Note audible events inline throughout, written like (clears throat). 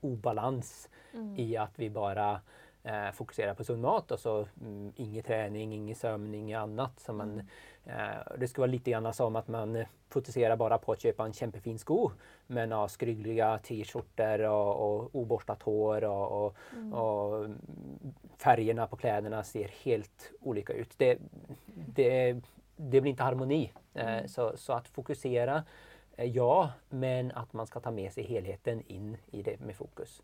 obalans Mm. i att vi bara eh, fokuserar på sund mat och så mm, ingen träning, ingen sömn, inget annat. Så man, eh, det skulle vara lite grann som att man fokuserar bara på att köpa en kämpefin sko men har skryggliga t-skjortor och, och oborstat hår och, och, och mm, färgerna på kläderna ser helt olika ut. Det, det, det blir inte harmoni. Eh, så, så att fokusera, Eh, ja, men att man ska ta med sig helheten in i det med fokus.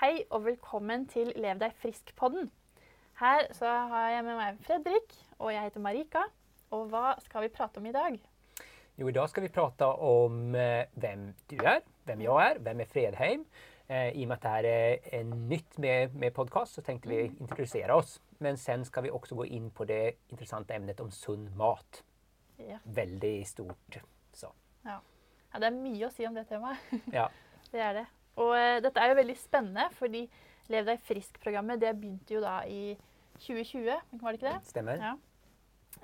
Hei og velkommen til Lev deg frisk-podden. Her så har jeg med meg Fredrik, og jeg heter Marika. Og hva skal vi prate om i dag? Jo, idag ska vi prata om eh, vem du är, vem jag är, vem är Fredheim. Eh, I och med att det här är en nytt med, med podcast så tänkte vi introducera oss. Men sen ska vi också gå in på det intressanta ämnet om sund mat. Ja. Väldigt stort. Så, ja, Det er mye å si om det temaet. ja. (laughs) Det er det. Og eh, dette er jo veldig spennende, fordi Lev deg frisk-programmet det begynte jo da i 2020, var det ikke det? Stämmer? Ja.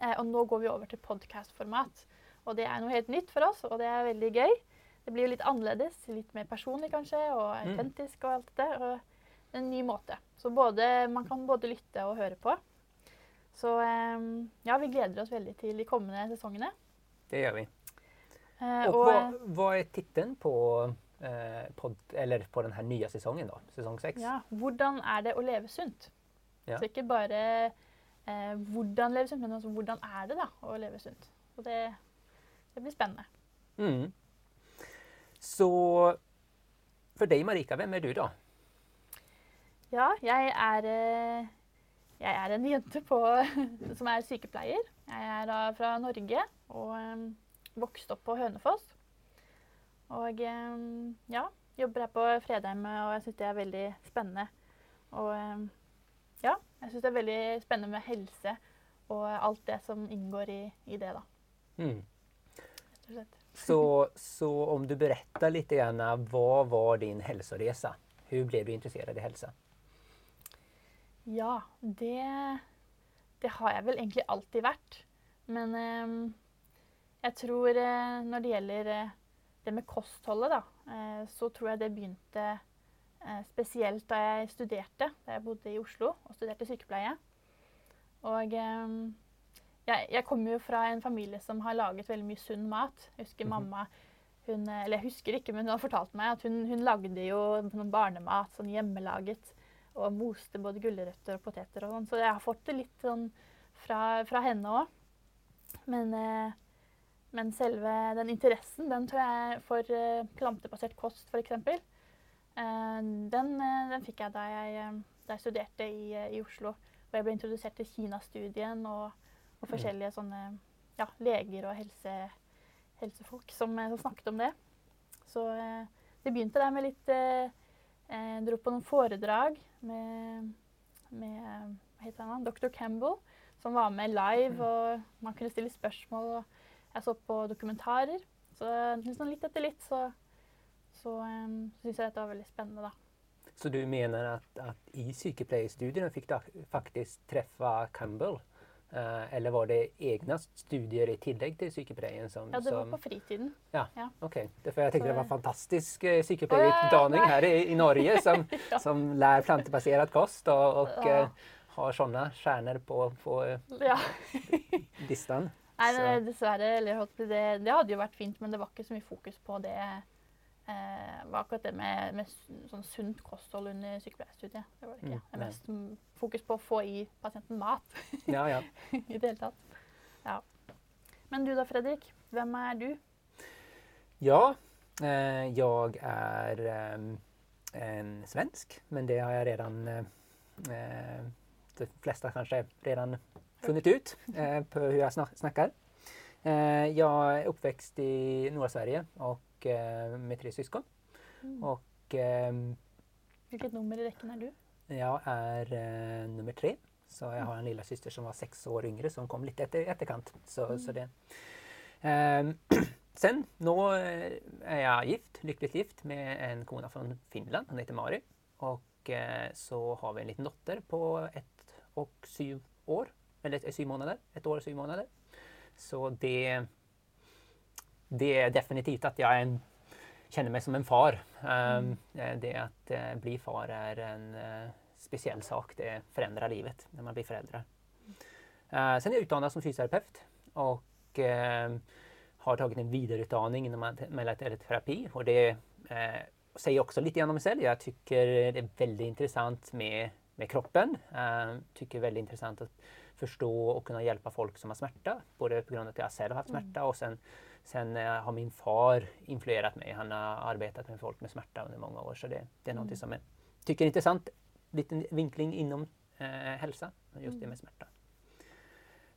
Eh, og nå går vi over til podcast-format. Og det er noe helt nytt for oss, og det er veldig gøy. Det blir jo litt annerledes, litt mer personlig kanskje, og Mm. autentisk og alt det der. Og en ny måte. Så både, man kan både lytte og høre på. Så eh, ja, vi gleder oss veldig til de kommende sesongene. Det gör vi. Eh, Och og, vad, vad är titeln på, eh, podd, eller på den här nya säsongen då? Säsong 6? ja, hvordan er det å leve sunt? Ja. Så ikke bare eh, hvordan leve sunt, men også hvordan er det da å leve sunt. Og det, det blir spennende. Mm. Så för dig Marika, vem är du då? Ja, jeg er, eh, jeg er en jente på, (laughs) som er sykepleier. Er da fra Norge og um, vokste opp på Hønefoss. Og um, ja, jobber her på Fredheim, og jeg syns det er veldig spennende. Og um, ja, jeg syns det er veldig spennende med helse og alt det som inngår i, i det, da. Mm. Så, så om du berättar lite grann, vad var din hälsoresa? Hur blev du intresserad i hälsa? Ja, det, det har jeg vel egentlig alltid vært. Men ehm, jeg tror eh, når det gjelder eh, det med kostholdet, da, eh, så tror jeg det begynte eh, spesielt da jeg studerte. Da jeg bodde i Oslo og studerte sykepleie. Og ehm, jeg, jeg kommer jo fra en familie som har laget veldig mye sunn mat. Jeg husker Mhm. mamma hun, eh, Eller jeg husker ikke, men hun har fortalt meg at hun, hun lagde jo noen barnemat, sånn hjemmelaget og moste både gulrøtter og poteter og sånn. Så jeg har fått det litt sånn fra, fra henne òg. Men, eh, men selve den interessen, den tror jeg for eh, plantebasert kost f.eks. Eh, den, eh, den fikk jeg da jeg, da jeg studerte i, i Oslo. Og jeg ble introdusert til Kinastudien og, og forskjellige sånne ja, leger og helse, helsefolk som, som snakket om det. Så det begynte der med litt Jeg dro på noen foredrag med, med hva heter han? Dr. Campbell, som var med live, og man kunne stille spørsmål. og Jeg så på dokumentarer. Så liksom litt etter litt så, så um, syns jeg dette var veldig spennende, da. Så du menar att, att i sykepleierstudierna fick du faktiskt träffa Campbell? Eh, eller var det egna studier i tillägg till sykepleien som... Ja, det var på fritiden. Ja, Ja. okej. Därför jag tänkte Så- det var en fantastisk eh, sykepleierutdanning Åh, ja, här i, i Norge som, (laughs) Ja. som lär plantebaserad kost och, och Ja. eh, har sådana stjärnor på, på eh, Ja. (laughs) listan. Nei, nei, dessverre. Eller, det, det hadde jo vært fint, men det var ikke så mye fokus på det. Eh, var akkurat det med, med sånn sunt kosthold under sykepleierstudiet. Det var det ikke. Mm, det mest fokus på å få i pasienten mat (laughs) Ja, ja. i det hele tatt. Ja. Men du da, Fredrik. Hvem er du? Ja, eh, jag är ehm, en svensk, men det har jag redan, eh, eh, de flesta kanske redan funnit ut eh, på hur jag snackar. Eh, jag är uppväxt i norra Sverige och eh, med tre syskon. Mm. Och ehm, Hvilket nummer i rekken er du? jag är eh, nummer tre. Så jag har en lilla syster som var sex år yngre som kom lite efter, efterkant. Så, Mm. så det. Ehm, (clears throat) sen, eh, er jeg gift, lykkelig gift med en kone fra Finland. Hun heter Mari. Og eh, så har vi en liten dotter på ett og syv år. Eller eh, syv måneder. Ett år og syv måneder. Så det Det er definitivt at jeg en, kjenner meg som en far. Um, Det att uh, bli far är en uh, speciell sak. Det förändrar livet när man blir förälder. Uh, sen är jag utbildad som fysioterapeut och har tagit en vidareutbildning inom terapi. Och det säger också lite grann om mig själv. Jag tycker det är väldigt intressant med, med kroppen. tycker det är väldigt intressant att förstå och kunna hjälpa folk som har smärta. Både på grund av att jag själv har haft smärta och sen Sen eh, har min far influerat mig. Han har arbetat med folk med smärta under många år. Så det, det är något mm. som jag tycker är intressant. Liten vinkling inom eh, hälsa, just mm. det med smärta.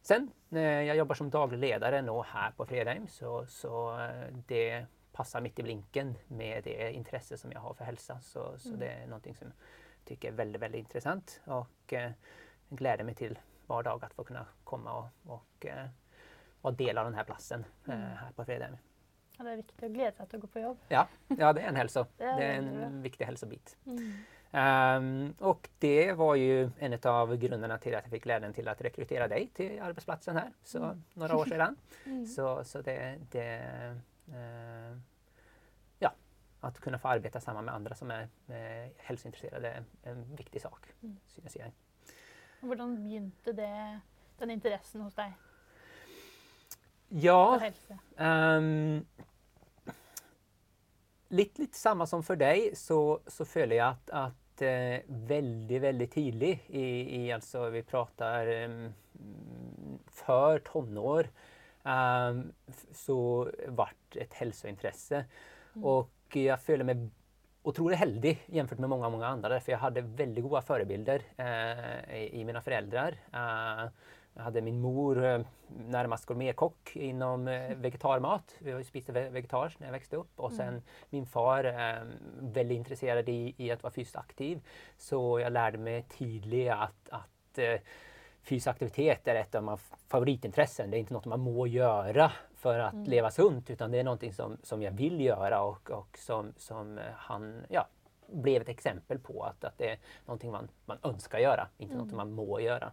Sen när jag jobbar som daglig ledare nu här på Fredheim så, så eh, det passar mitt i blinken med det intresse som jag har för hälsa. Så, så mm. det är någonting som jag tycker är väldigt, väldigt intressant och eh, gläder mig till var dag att få kunna komma och, och eh, vara del av den här platsen eh, mm. här på Fredheim. Ja, det är viktigt att glädja sig att gå på jobb. Ja, ja det är en hälso. (laughs) det, är en viktig hälsobit. Mm. Um, och det var ju en av grunderna till att jag fick glädjen till att rekrytera dig till arbetsplatsen här, så mm. några år sedan. (laughs) Mm. Så, så det, det uh, ja, att kunna få arbeta samman med andra som är uh, hälsointresserade är en viktig sak, mm. synes jag. Hur började det, den intressen hos dig? Ja. Um, lite, lite samma som för dig så, så följer jag att, att eh, väldigt, väldigt tidigt i, i alltså vi pratar um, för tonår um, så vart ett hälsointresse. Mm. Och jag följer mig otroligt heldig jämfört med många, många andra för jag hade väldigt goda förebilder eh, i, i, mina föräldrar. Uh, jag hade min mor eh, närmast gourmetkock inom eh, vegetarmat. Vi spiste vegetariskt när jag växte upp. Och sen mm. min far eh, väldigt intresserad i, i, att vara fysiskt aktiv. Så jag lärde mig tidigt att, att eh, fysisk aktivitet är ett av mina favoritintressen. Det är inte något man må göra för att mm. leva sunt utan det är någonting som, som jag vill göra och, och som, som han ja, blev ett exempel på att, att det är någonting man, man önskar göra, inte mm. något man må göra.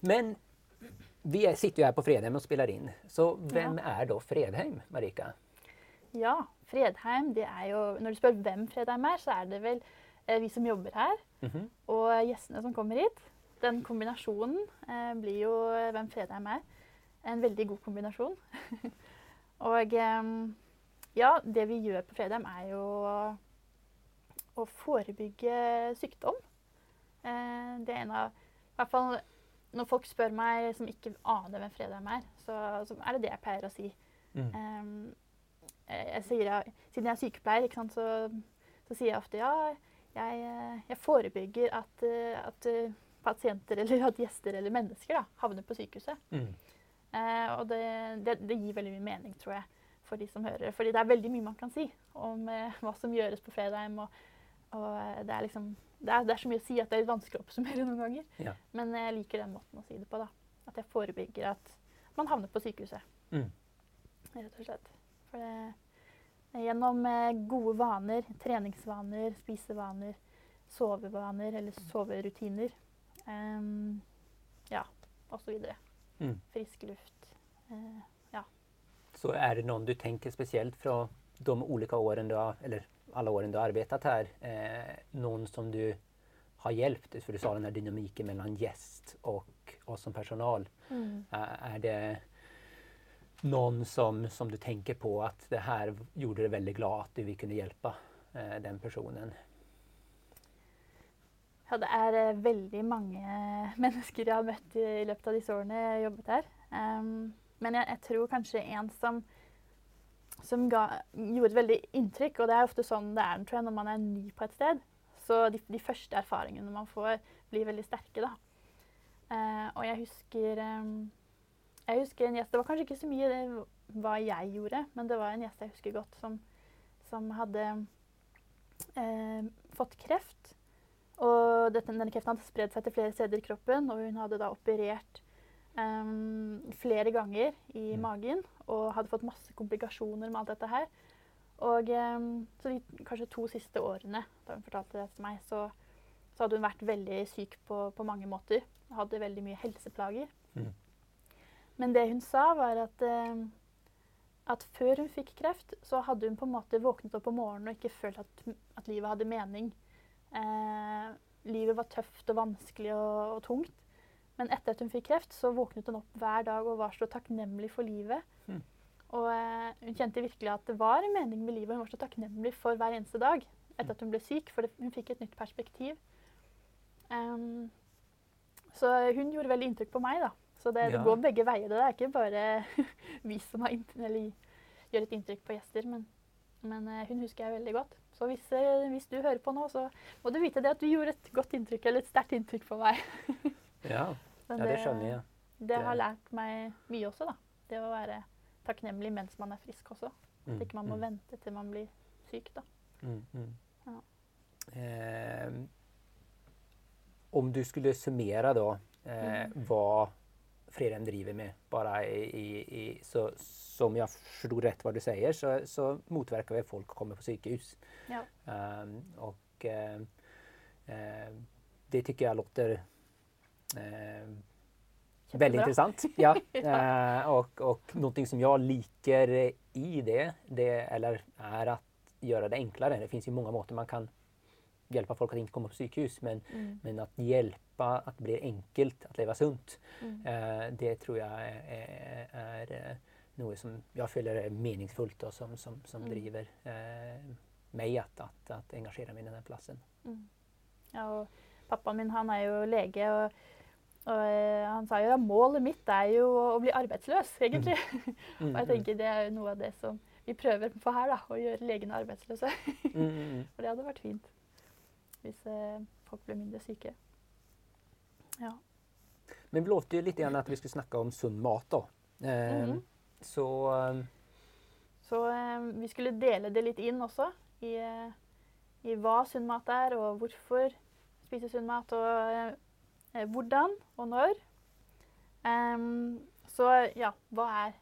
Men vi sitter ju här på Fredheim och spelar in. Så vem ja. är då Fredheim, Marika? Ja, Fredheim, det är ju, när du frågar vem Fredheim är så är det väl eh, vi som jobbar här mm -hmm. och gästerna som kommer hit. Den kombinationen eh, blir ju vem Fredheim är. En väldigt god kombination. (laughs) och eh, ja, det vi gör på Fredheim är ju att förebygga sjukdom. Eh, det är en av, i alla fall när folk spør meg som inte aner vem Fredheim er, så, så er det det jeg pleier å si. Mm. Um, jeg sier, siden jeg er sykepleier, sant, så, så, sier jeg ofte ja, jeg, jeg forebygger at, at, pasienter eller at gjester eller mennesker da, havner på sykehuset. Mm. Uh, og det, det, det, gir veldig mye mening, tror jeg, for de som hører. Fordi det er veldig mye man kan si om uh, hva som gjøres på Fredheim. Og, og uh, det er liksom det er, det er, så mye å si at det er litt vanskelig å oppsummere noen ganger. Ja. Men jeg liker den måten å si det på. da. At jeg forebygger at man havner på sykehuset. Mm. Rett og slett. For det, gjennom eh, gode vaner, treningsvaner, spisevaner, sovevaner eller soverutiner um, Ja, osv. Mm. Frisk luft. Uh, ja. Så är det någon du tänker speciellt från de olika åren du har, eller alla åren du har arbetat här, eh, någon som du har hjälpt? För du sa den här dynamiken mellan gäst och oss som personal. Mm. Eh, är det någon som, som du tänker på att det här gjorde dig väldigt glad att vi kunde hjälpa eh, den personen? Ja, det är veldig väldigt många (laughs) människor jag har mött i löpet av disse åren jag har jobbat här. Um, men jag, jeg, tror kanske en som som ga, gjorde ett väldigt intryck. Och det är ofta så det är tror jeg, när man är ny på ett ställe. Så de, de första erfarenheterna man får blir väldigt starka. da. Uh, ehm, och jag husker, ehm, um, jeg husker en gäst, det var kanske inte så mycket det, vad jag gjorde, men det var en gäst jag husker godt, som, som hade uh, fått kräft. Och detta, denna kräftan hade spridit sig till flera städer i kroppen och hon hade då opererat um, flere ganger i Mm. magen og hadde fått masse komplikasjoner med alt dette her. Og um, så de kanskje to siste årene da hun fortalte det til meg, så, så hadde hun vært veldig syk på, på mange måter. Hadde veldig mye helseplager. Mm. Men det hun sa, var at, um, at før hun fikk kreft, så hadde hun på en måte våknet opp om morgenen og ikke følt at, at livet hadde mening. Eh, livet var tøft og vanskelig og, og tungt. Men etter at hun fikk kreft, så våknet hun opp hver dag og var så takknemlig for livet. Mm. Og eh, hun kjente virkelig at det var en mening med livet. Hun var så takknemlig for hver eneste dag etter at hun ble syk, for det, hun fikk et nytt perspektiv. Em, så hun gjorde veldig inntrykk på meg, da. Så det, det Ja. går begge veier. Det er ikke bare (laughs) vi som har eller gjør et inntrykk på gjester, men, men eh, hun husker jeg veldig godt. Så hvis, eh, hvis du hører på nå, så må du vite det at du gjorde et godt inntrykk, eller et sterkt inntrykk på meg. (laughs) Ja, ja, det skjønner jeg. Det har Det- lært meg mye også, da. Det å være takknemlig mens man er frisk også. At Mm, ikke man må mm, vente til man blir syk, da. mm, mm. Ja. Ehm, om du skulle summera då eh, Mm. Fredhem driver med, bara i, i, i, så, som jag förstod rätt vad du säger, så, så motverkar vi att folk kommer på psykhus. Ja. Ehm, och ehm, ehm, det tycker jag låter ehm, väldigt intressant. (laughs) Ja. Ja. Eh, och, och någonting som jag liker i det, det eller är att göra det enklare. Det finns ju många måter man kan hjälpa folk att inte komma på psykhus men, Mm. men att hjälpa att det blir enkelt att leva sunt. Mm. Eh, det tror jag är, är, är eh, något som jag följer är meningsfullt och som, som, som Mm. driver eh, mig att, att, att engagera mig i den här platsen. Mm. Ja, og pappaen min han er jo lege, og, og eh, han sa jo at målet mitt er jo å bli arbeidsløs, (laughs) egentlig. Mm, og jeg tenker det er jo noe av det som vi prøver på her, da. Å gjøre legene arbeidsløse. mm, mm, mm. (laughs) For det hadde vært fint hvis eh, folk ble mindre syke. Ja. Men vi lovade ju lite grann att vi skulle snacka om sund mat då. Eh, Mhm. Så eh, Så eh, vi skulle dele det litt inn også i, eh, i hva sunn mat er, og hvorfor spise sunn mat, og eh, eh, hvordan og når. Em, så ja, hva er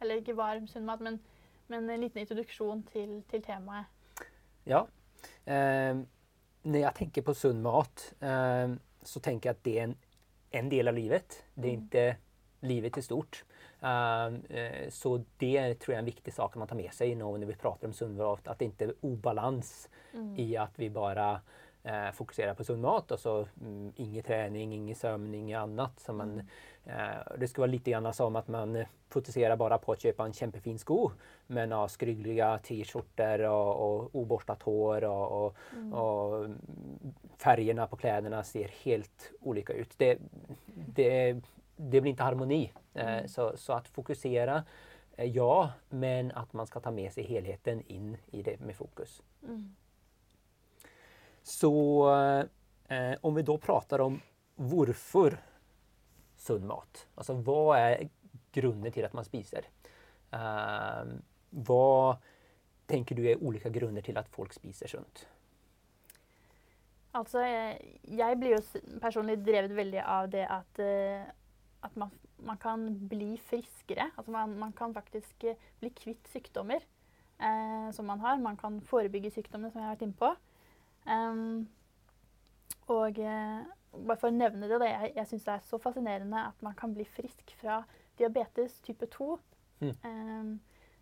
Eller ikke hva er sunn mat, men, men en liten introduksjon til, til temaet. Ja. När jag tänker på sund mat eh, så tänker jag att det är en, en del av livet. Det är Mm. inte livet i stort. Eh, eh, så det tror jag är en viktig sak att man tar med sig när vi pratar om sund mat. Att det inte är obalans Mm. i att vi bara eh, fokuserar på sund mat och så mm, ingen träning, ingen sömn, inget annat. Så man, eh, det ska vara lite grann som att man fokuserar bara på att köpa en kämpefin sko men har skryggliga t-skjortor och, och oborstat hår och, och, Mm. och mm, färgerna på kläderna ser helt olika ut. Det, det, det blir inte harmoni. Eh, Mm. så, så att fokusera, eh, ja, men att man ska ta med sig helheten in i det med fokus. Mm. Så eh, om vi då pratar om varför sund mat. Alltså vad är grunden till att man spiser? Eh, vad tänker du är olika grunder till att folk spiser sunt? Alltså, eh, jag blir ju personligen driven väldigt av det att eh, man, man kan bli friskare. Alltså man, man kan faktiskt eh, bli kvitt sjukdomar eh, som man har. Man kan förebygga sjukdomar, som jag har varit inne på. Em, og bare for å nevne det, da, jeg, jeg syns det er så fascinerende at man kan bli frisk fra diabetes type 2. Mm. em,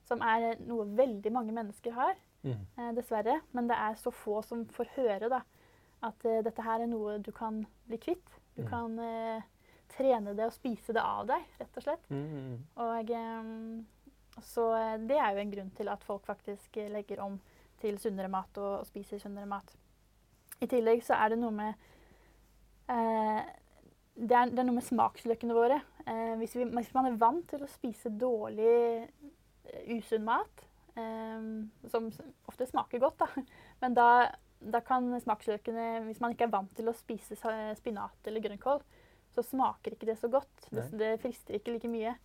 som er noe veldig mange mennesker har Mm. eh, dessverre. Men det er så få som får høre da, at eh, dette her er noe du kan bli kvitt. Du Mm. kan eh, trene det og spise det av deg, rett og slett. Mm. Og, eh, så eh, det er jo en grunn til at folk faktisk legger om til sunnere mat og, og spiser sunnere mat. I tillegg så er det noe med eh, det, er, det er noe med smaksløkene våre. Eh, hvis, vi, hvis man er vant til å spise dårlig, eh, usunn mat, eh, som ofte smaker godt, da, (laughs) men da, da kan smaksløkene Hvis man ikke er vant til å spise spinat eller grønnkål, så smaker ikke det så godt. Det, det frister ikke like mye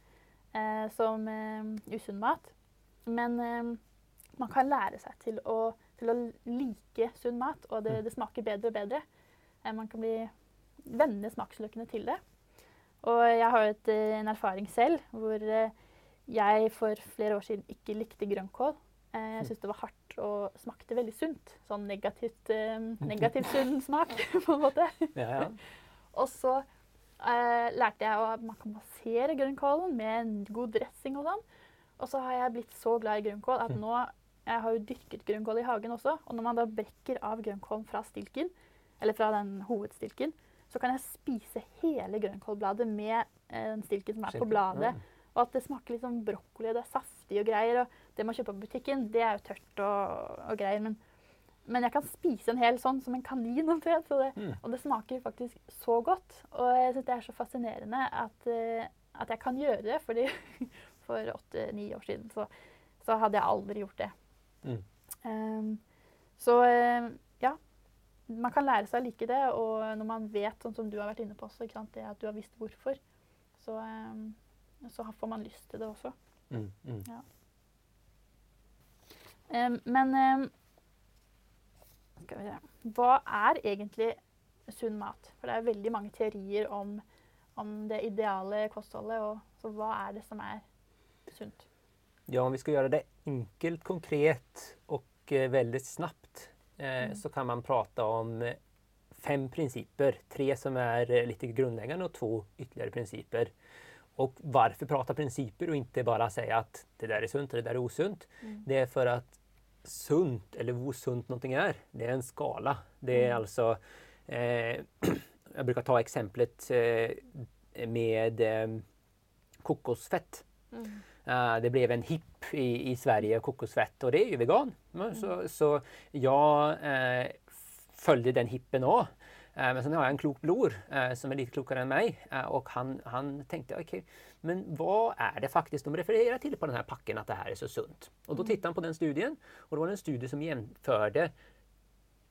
eh, som usunn mat. Men man kan lære seg til å, til å like sunn mat, og det, Mm. det smaker bedre og bedre. Eh, man kan bli vende smaksløkene til det. Og jeg har jo eh, en erfaring selv hvor eh, jeg for flere år siden ikke likte grønnkål. Jeg syntes det var hardt og smakte veldig sunt. Sånn negativt, (laughs) negativt sunn smak, (laughs) på en måte. Ja, ja. (laughs) Og så eh, lærte jeg at man kan massere grønnkålen med en god dressing og sånn. Og så har jeg blitt så glad i grønnkål at nå Jeg har jo dyrket grønnkål i hagen også. Og når man da brekker av grønnkålen fra stilken, eller fra den hovedstilken, så kan jeg spise hele grønnkålbladet med eh, den stilken som er på bladet. Og at det smaker litt sånn brokkoli, og det er saftig og greier. Og det man kjøper på butikken, det er jo tørt og, og greier. Men, men jeg kan spise en hel sånn som en kanin omtrent. Og, det- Mm. og det smaker faktisk så godt. Og jeg syns det er så fascinerende at, eh, at jeg kan gjøre det. fordi for åtte-ni år siden så, så hadde jeg aldri gjort det. Mm. Ehm, så eh, ja. Man kan lære seg å like det, og når man vet, sånn som du har vært inne på også, det at du har visst hvorfor, så, ehm, så får man lyst til det også. Mm, mm. Ehm, men skal vi se. Hva er egentlig sunn mat? For det er veldig mange teorier om, om det ideale kostholdet. Og, så hva er det som er sunt? Ja, om vi ska göra det enkelt, konkret och eh, väldigt snabbt eh, Mm. så kan man prata om eh, fem principer. Tre som är lite grundläggande och två ytterligare principer. Och varför prata principer och inte bara säga att det där är sunt och det där är osunt? Mm. Det är för att sunt, eller hur sunt någonting är, det är en skala. Det är Mm. alltså, eh, (clears throat) jag brukar ta exemplet eh, med eh, kokosfett. Mm. Eh, det blev en hipp i, i Sverige, kokosfett, och det är ju vegan. Men Så, så jag eh, följde den hippen också. Eh, men sen har jag en klok bror som är lite klokare än mig och han, han tänkte okej, men vad är det faktiskt de refererar till på den här packen att det här är så sunt? Och då tittade han på den studien och det var en studie som jämförde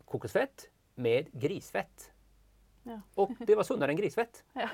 kokosfett med grisfett. Ja. Och det var sunnare än grisfett. (laughs) Ja.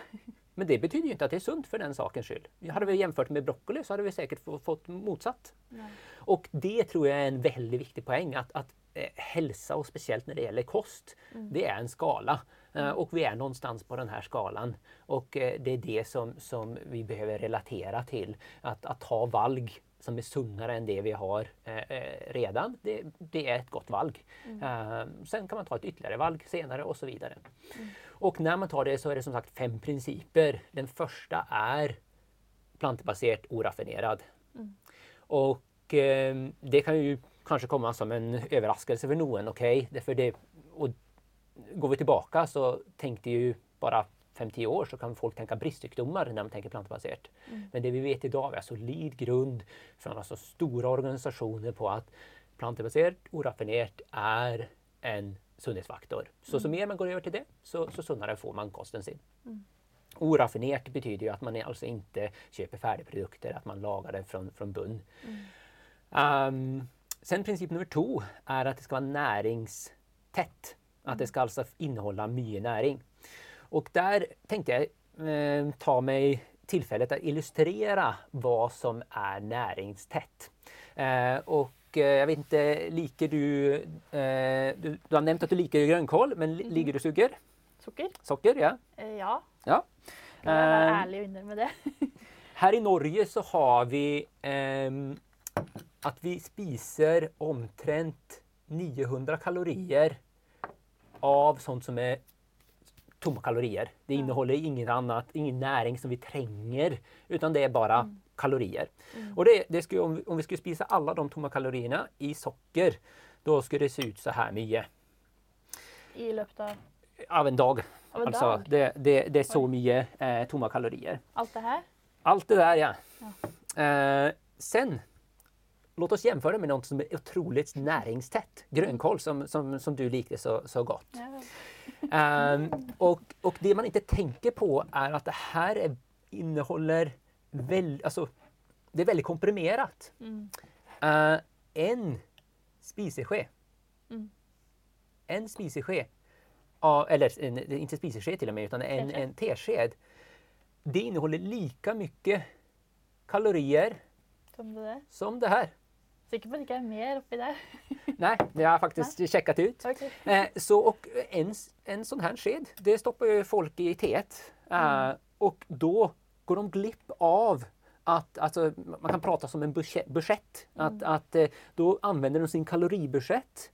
Men det betyder ju inte att det är sunt för den sakens skull. Hade vi jämfört med broccoli så hade vi säkert få- fått motsatt. Ja. Och det tror jag är en väldigt viktig poäng att, att eh, hälsa och speciellt när det gäller kost, Mm. det är en skala. Eh, och vi är någonstans på den här skalan. Och eh, det är det som, som vi behöver relatera till. Att, att ha valg som är sunnare än det vi har eh, eh, redan, det, det är ett gott valg. Eh, sen kan man ta ett ytterligare valg senare och så vidare. Och när man tar det så är det som sagt fem principer. Den första är plantbaserat oraffinerad. Och eh, det kan ju kanske komma som en överraskelse för någon, okej? Därför det, och går vi tillbaka så tänkte ju bara 5-10 år så kan folk tänka bristsjukdomar när man tänker plantbaserat. Men det vi vet idag är solid grund från alltså stora organisationer på att plantbaserat oraffinerat är en sundhetsfaktor. Så så mer man går över till det, så, så sunnare får man kosten sin. Oraffinerat betyder ju att man alltså inte köper färdigprodukter, att man lagar det från, från bunn. Ehm, sen princip nummer två är att det ska vara näringstätt. Att det ska alltså innehålla mycket näring. Och där tänkte jag eh, ta mig tillfället att illustrera vad som är näringstätt. Eh, och eh, jag vet inte, liker du, eh, du, du har nämnt att du liker grönkål, men li- ligger du suger? Sukker? Socker, ja. Eh, ja. ja. Skal jeg være Eh, og innrømme det? (laughs) Här i Norge så har vi ehm, att vi spiser omtrent 900 kalorier av sånt som är tomma kalorier. Det Ja. innehåller inget annat, ingen näring som vi tränger, utan det är bara Mm. kalorier. Och det, det skulle, om, vi, om vi skulle spisa alla de tomma kalorierna i socker, då skulle det se ut så här mycket I løpet av, en dag. av en Alltså, dag? det, det, det är så Oj. mycket eh, tomma kalorier. Alt det her? Allt det där ja. Eh, sen, låt oss jämföra med något som är otroligt näringstätt. Grönkål som, som, som du likte så, så gott. Ja, Ehm, och, och det man inte tänker på är att det här är, innehåller väl, alltså, det är väldigt komprimerat. Mm. Eh, en spisesked. Mm. En spisesked. Ja, eller en, inte spisesked till och med, utan en, en tesked. Det innehåller lika mycket kalorier Som det som det här. Sikker på at det ikke er mer oppi der? (laughs) Nej, det har jag faktiskt checkat ut. Ok. Eh, så och en, en sån här sked, det stoppar ju folk i teet. Eh, och då går de glipp av att, alltså, man kan prata som en budget. Mm. Att, att eh, då använder de sin kaloribudget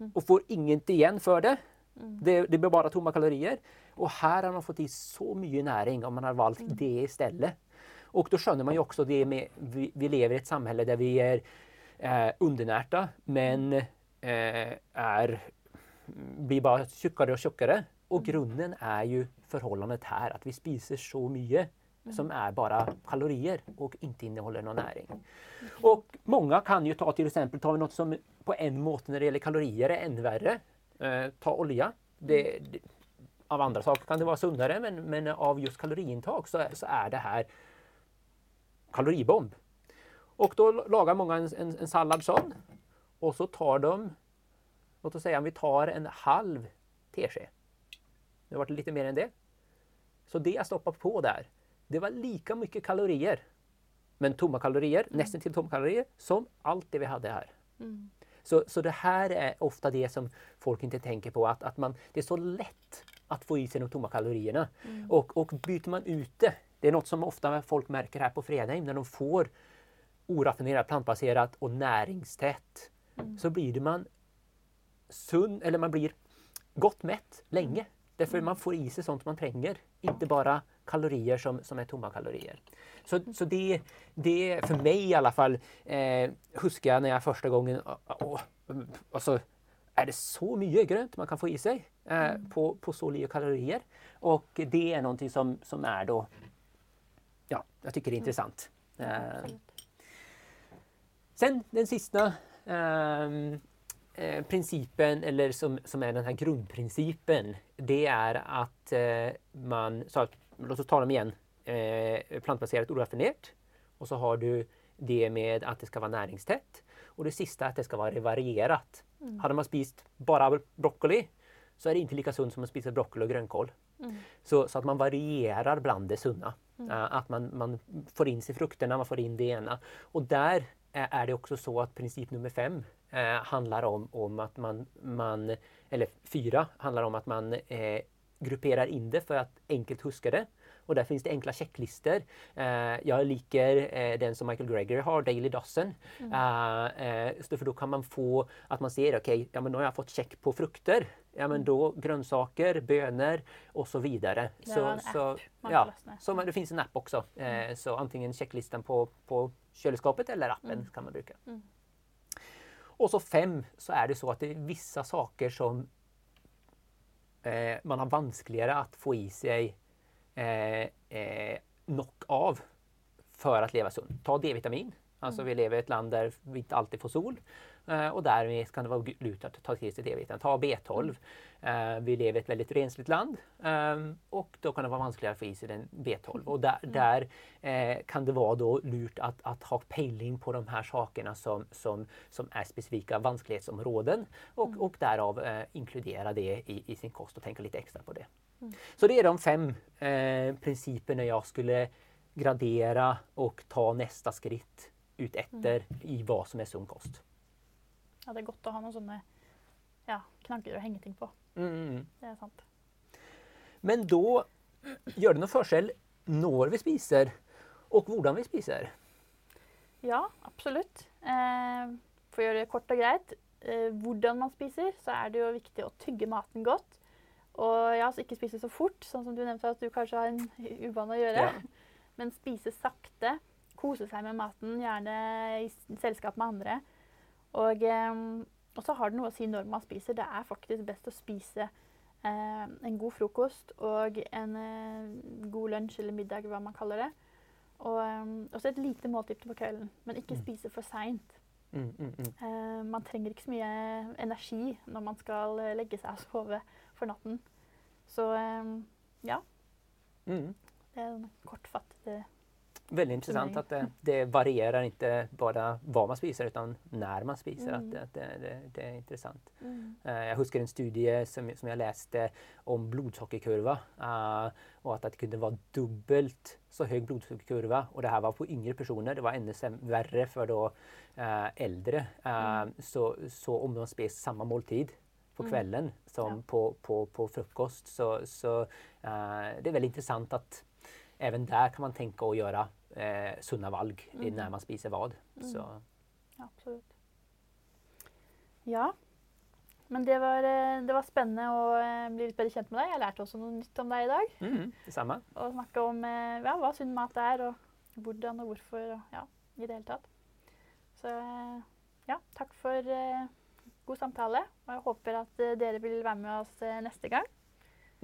mm. och får inget igen för det. Mm. det. Det blir bara tomma kalorier. Och här har man fått i så mycket näring om man har valt mm. det istället. Och då skönjer man ju också det med, vi, vi lever i ett samhälle där vi är eh, undernärta men eh, är, blir bara tjockare och tjockare. Och mm. grunden är ju förhållandet här att vi spiser så mycket mm. som är bara kalorier och inte innehåller någon näring. Och många kan ju ta till exempel, tar vi något som på en måte när det gäller kalorier är ännu värre. Eh, ta olja. Det, det, av andra saker kan det vara sundare men, men av just kaloriintag så, så är det här kaloribomb. Och då lagar många en, en, en sallad sån. Och så tar de, låt oss säga om vi tar en halv tesked. Det var lite mer än det. Så det jag stoppar på där, det var lika mycket kalorier. Men tomma kalorier, mm. nästan till tomma kalorier, som allt det vi hade här. Mm. Så, så det här är ofta det som folk inte tänker på, att, att man, det är så lätt att få i sig de tomma kalorierna. Mm. Och, och byter man ut det, det är något som ofta folk märker här på Fredheim, när de får oraffinerat, plantbaserat och näringstätt, mm. så blir man sund, eller man blir gott mätt länge. Mm. Därför man får i sig sånt man tränger, inte bara kalorier som, som är tomma kalorier. Så, så det, det för mig i alla fall, eh, huskar jag när jag första gången, oh, alltså, är det så mycket grönt man kan få i sig eh, mm. på, på så lite kalorier? Och det är någonting som, som är då, ja, jag tycker det är mm. intressant. Eh, sen den sista ehm, eh, principen, eller som, som är den här grundprincipen, det är att eh, man, så låt oss ta dem igen, eh, plantbaserat oraffinerat och så har du det med att det ska vara näringstätt och det sista att det ska vara varierat. Mm. Hade man spist bara broccoli så är det inte lika sunt som att spisa broccoli och grönkål. Mm. Så, så, att man varierar bland det sunna. Mm. Uh, att man, man får in sig frukterna, man får in det ena. Och där är det också så att princip nummer fem eh, handlar om, om att man, man, eller fyra handlar om att man eh, grupperar in det för att enkelt huska det. Och där finns det enkla checklistor. Uh, jag liker uh, den som Michael Greger har, Daily Dozen. Mm. Uh, för då kan man få att man ser, okej, okay, ja men nu har jag fått check på frukter. Ja men mm. då grönsaker, bönor och så vidare. Det så, en så, app ja, så man, det finns en app också. Mm. Så antingen checklistan på, på kylskåpet eller appen mm. kan man bruka. Mm. Och så fem så är det så att det är vissa saker som eh, man har vanskligare att få i sig eh, eh, knock av för att leva sunt. Ta D-vitamin. Alltså mm. vi lever i ett land där vi inte alltid får sol. Eh, och därmed kan det vara lut att ta till sig D-vitamin. Ta B12. Mm. Eh, vi lever i ett väldigt rensligt land och då kan det vara vanskligare att få i sig den B12. Och där, mm. där kan det vara då lurt att, att ha pejling på de här sakerna som, som, som är specifika vansklighetsområden och, och därav inkludera det i, i sin kost och tänka lite extra på det. Mm. Så det är de fem eh, principerna jag skulle gradera och ta nästa skritt ut efter mm. i vad som är sund kost. Ja, det är gott att ha någon sån ja, knagger att hänga ting på. Mm, mm, mm. Det är sant. Men då gör det någon förskäl när vi spiser och hur vi spiser? Ja, absolut. Eh, för att göra det kort och grejt. Eh, hur man spiser så är det ju viktigt att tygge maten gott. Och ja, så inte spise så fort, som du nämnde att du kanske har en uvana att göra. Ja. Men spise sakta, kose sig med maten, gärna i sällskap med andra. Og, ehm, og, så har det noe å si når man spiser. Det er faktisk best å spise eh, en god frokost og en eh, god lunsj eller middag, hva man kaller det. Og um, også et lite måltid på kvelden, men ikke mm. spise for seint. Mm, mm, mm. eh, man trenger ikke så mye energi når man skal eh, legge seg og sove for natten. Så ehm, ja. Mm. Det er en kortfattet Väldigt intressant att det, det, varierar inte bara vad man spiser utan när man spiser. Mm. Att, det, det, det, är intressant. Mm. Uh, jag huskar en studie som, som jag läste om blodsockerkurva uh, och att, att det kunde vara dubbelt så hög blodsockerkurva och det här var på yngre personer. Det var ännu värre för då uh, äldre. Mm. Så, så om de spes samma måltid på mm. kvällen mm. som ja. på, på, på frukost så, så det är väldigt intressant att även där kan man tänka och göra eh, sunda valg Mm. när man spiser vad. Mm. Så, Absolutt. Ja. Men det var, eh, det var spennende å eh, bli litt bedre kjent med deg. Jeg lærte også noe nytt om deg i dag. mm, detsamma. Og snakke om ja, hva sunn mat er, og hvordan og hvorfor. Og, ja, I det hele tatt. Så ja, takk for eh, god samtale. Og jeg håper at eh, dere vil være med oss eh, neste gang.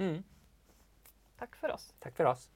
Mm, Takk for oss. tack för oss.